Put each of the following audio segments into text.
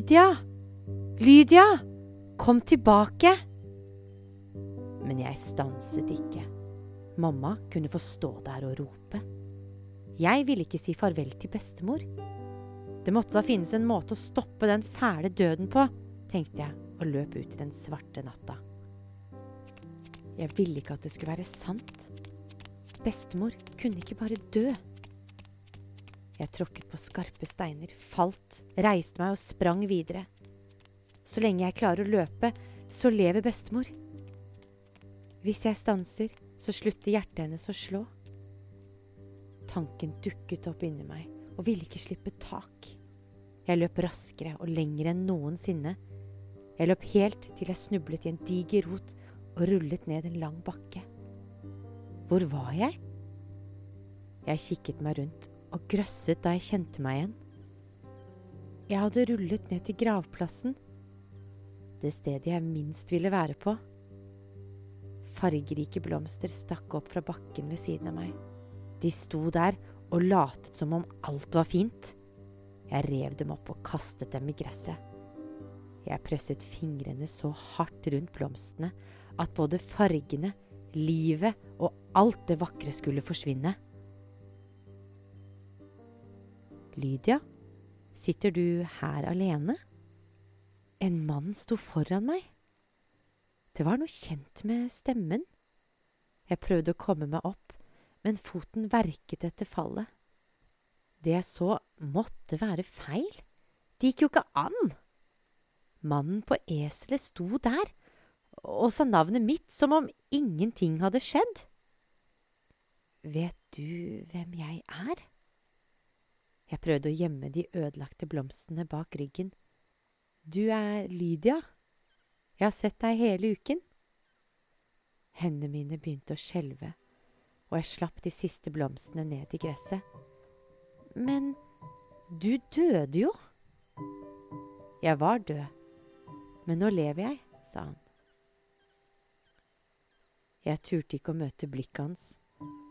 Lydia! Lydia! Kom tilbake! Men jeg stanset ikke. Mamma kunne få stå der og rope. Jeg ville ikke si farvel til bestemor. Det måtte da finnes en måte å stoppe den fæle døden på, tenkte jeg og løp ut i den svarte natta. Jeg ville ikke at det skulle være sant. Bestemor kunne ikke bare dø. Jeg tråkket på skarpe steiner, falt, reiste meg og sprang videre. Så lenge jeg klarer å løpe, så lever bestemor. Hvis jeg stanser, så slutter hjertet hennes å slå. Tanken dukket opp inni meg og ville ikke slippe tak. Jeg løp raskere og lenger enn noensinne. Jeg løp helt til jeg snublet i en diger rot og rullet ned en lang bakke. Hvor var jeg? Jeg kikket meg rundt og grøsset da jeg kjente meg igjen. Jeg hadde rullet ned til gravplassen, det stedet jeg minst ville være på. Fargerike blomster stakk opp fra bakken ved siden av meg. De sto der og latet som om alt var fint. Jeg rev dem opp og kastet dem i gresset. Jeg presset fingrene så hardt rundt blomstene at både fargene, livet og alt det vakre skulle forsvinne. Lydia, sitter du her alene? En mann sto foran meg. Det var noe kjent med stemmen. Jeg prøvde å komme meg opp, men foten verket etter fallet. Det jeg så, måtte være feil. Det gikk jo ikke an. Mannen på eselet sto der og sa navnet mitt som om ingenting hadde skjedd. Vet du hvem jeg er? Jeg prøvde å gjemme de ødelagte blomstene bak ryggen. Du er Lydia. Jeg har sett deg hele uken. Hendene mine begynte å skjelve, og jeg slapp de siste blomstene ned i gresset. Men du døde jo. Jeg var død, men nå lever jeg, sa han. Jeg turte ikke å møte blikket hans.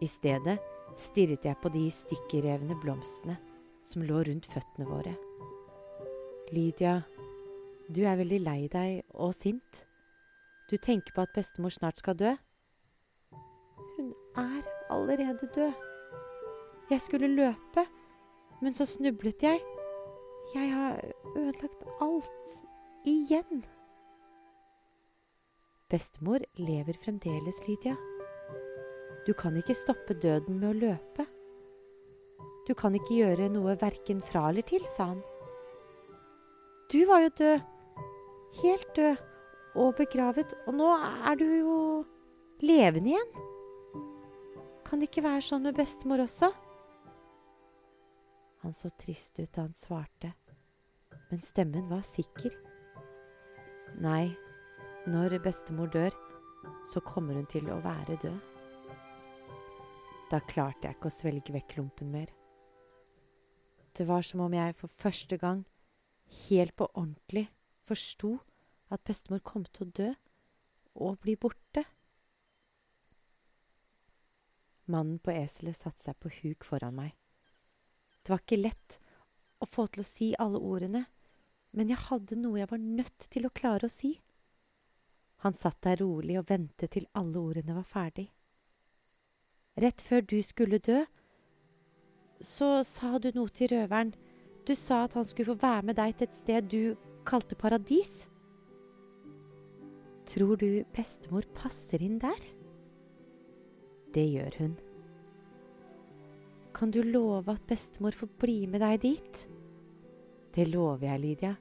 I stedet stirret jeg på de stykkerrevne blomstene som lå rundt føttene våre. Lydia, du er veldig lei deg og sint. Du tenker på at bestemor snart skal dø. Hun er allerede død. Jeg skulle løpe, men så snublet jeg. Jeg har ødelagt alt. Igjen. Bestemor lever fremdeles, Lydia. Du kan ikke stoppe døden med å løpe. Du kan ikke gjøre noe verken fra eller til, sa han. Du var jo død. Helt død og begravet, og nå er du jo levende igjen. Kan det ikke være sånn med bestemor også? Han så trist ut da han svarte, men stemmen var sikker. Nei, når bestemor dør, så kommer hun til å være død. Da klarte jeg ikke å svelge vekk klumpen mer. Det var som om jeg for første gang, helt på ordentlig, forsto at bestemor kom til å dø og bli borte. Mannen på eselet satte seg på huk foran meg. Det var ikke lett å få til å si alle ordene, men jeg hadde noe jeg var nødt til å klare å si. Han satt der rolig og ventet til alle ordene var ferdig. Rett før du skulle dø, så sa du noe til røveren. Du sa at han skulle få være med deg til et sted du kalte paradis. Tror du bestemor passer inn der? Det gjør hun. Kan du love at bestemor får bli med deg dit? Det lover jeg, Lydia.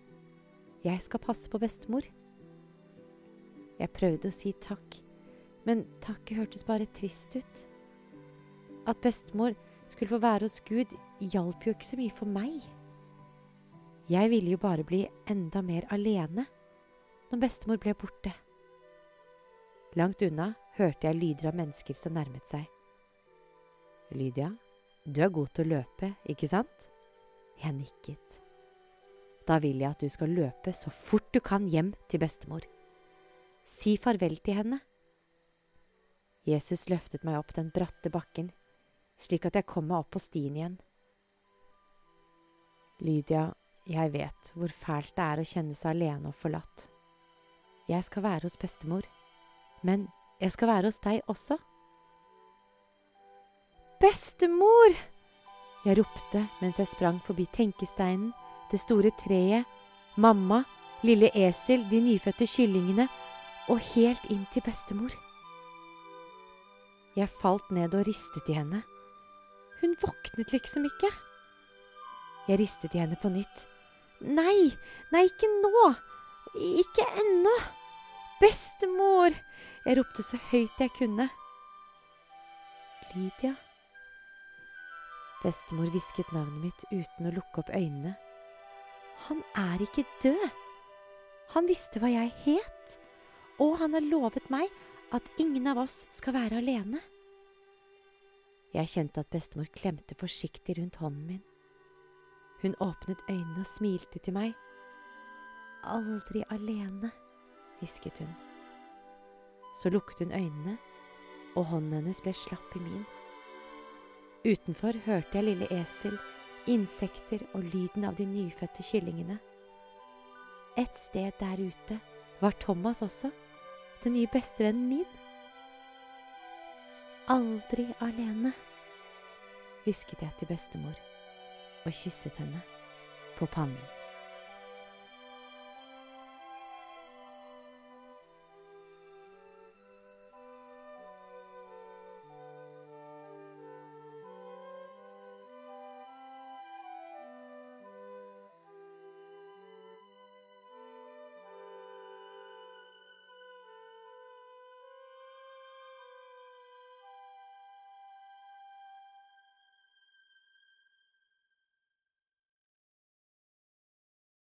Jeg skal passe på bestemor. Jeg prøvde å si takk, men takket hørtes bare trist ut. At bestemor skulle få være hos Gud, hjalp jo ikke så mye for meg. Jeg ville jo bare bli enda mer alene når bestemor ble borte. Langt unna hørte jeg lyder av mennesker som nærmet seg. Lydia, du er god til å løpe, ikke sant? Jeg nikket. Da vil jeg at du skal løpe så fort du kan hjem til bestemor. Si farvel til henne. Jesus løftet meg opp den bratte bakken, slik at jeg kom meg opp på stien igjen. Lydia, Jeg vet hvor fælt det er å kjenne seg alene og forlatt. Jeg skal være hos bestemor, men jeg skal være hos deg også. Bestemor! Jeg ropte mens jeg sprang forbi tenkesteinen, det store treet, mamma, lille esel, de nyfødte kyllingene og helt inn til bestemor. Jeg falt ned og ristet i henne. Hun våknet liksom ikke. Jeg ristet i henne på nytt. Nei, nei, ikke nå! Ikke ennå! Bestemor! Jeg ropte så høyt jeg kunne. Lydia. Bestemor hvisket navnet mitt uten å lukke opp øynene. Han er ikke død. Han visste hva jeg het, og han har lovet meg at ingen av oss skal være alene. Jeg kjente at bestemor klemte forsiktig rundt hånden min. Hun åpnet øynene og smilte til meg. Aldri alene, hvisket hun. Så lukket hun øynene, og hånden hennes ble slapp i min. Utenfor hørte jeg lille esel, insekter og lyden av de nyfødte kyllingene. Et sted der ute var Thomas også, den nye bestevennen min. Aldri alene, hvisket jeg til bestemor og kysset henne på pannen.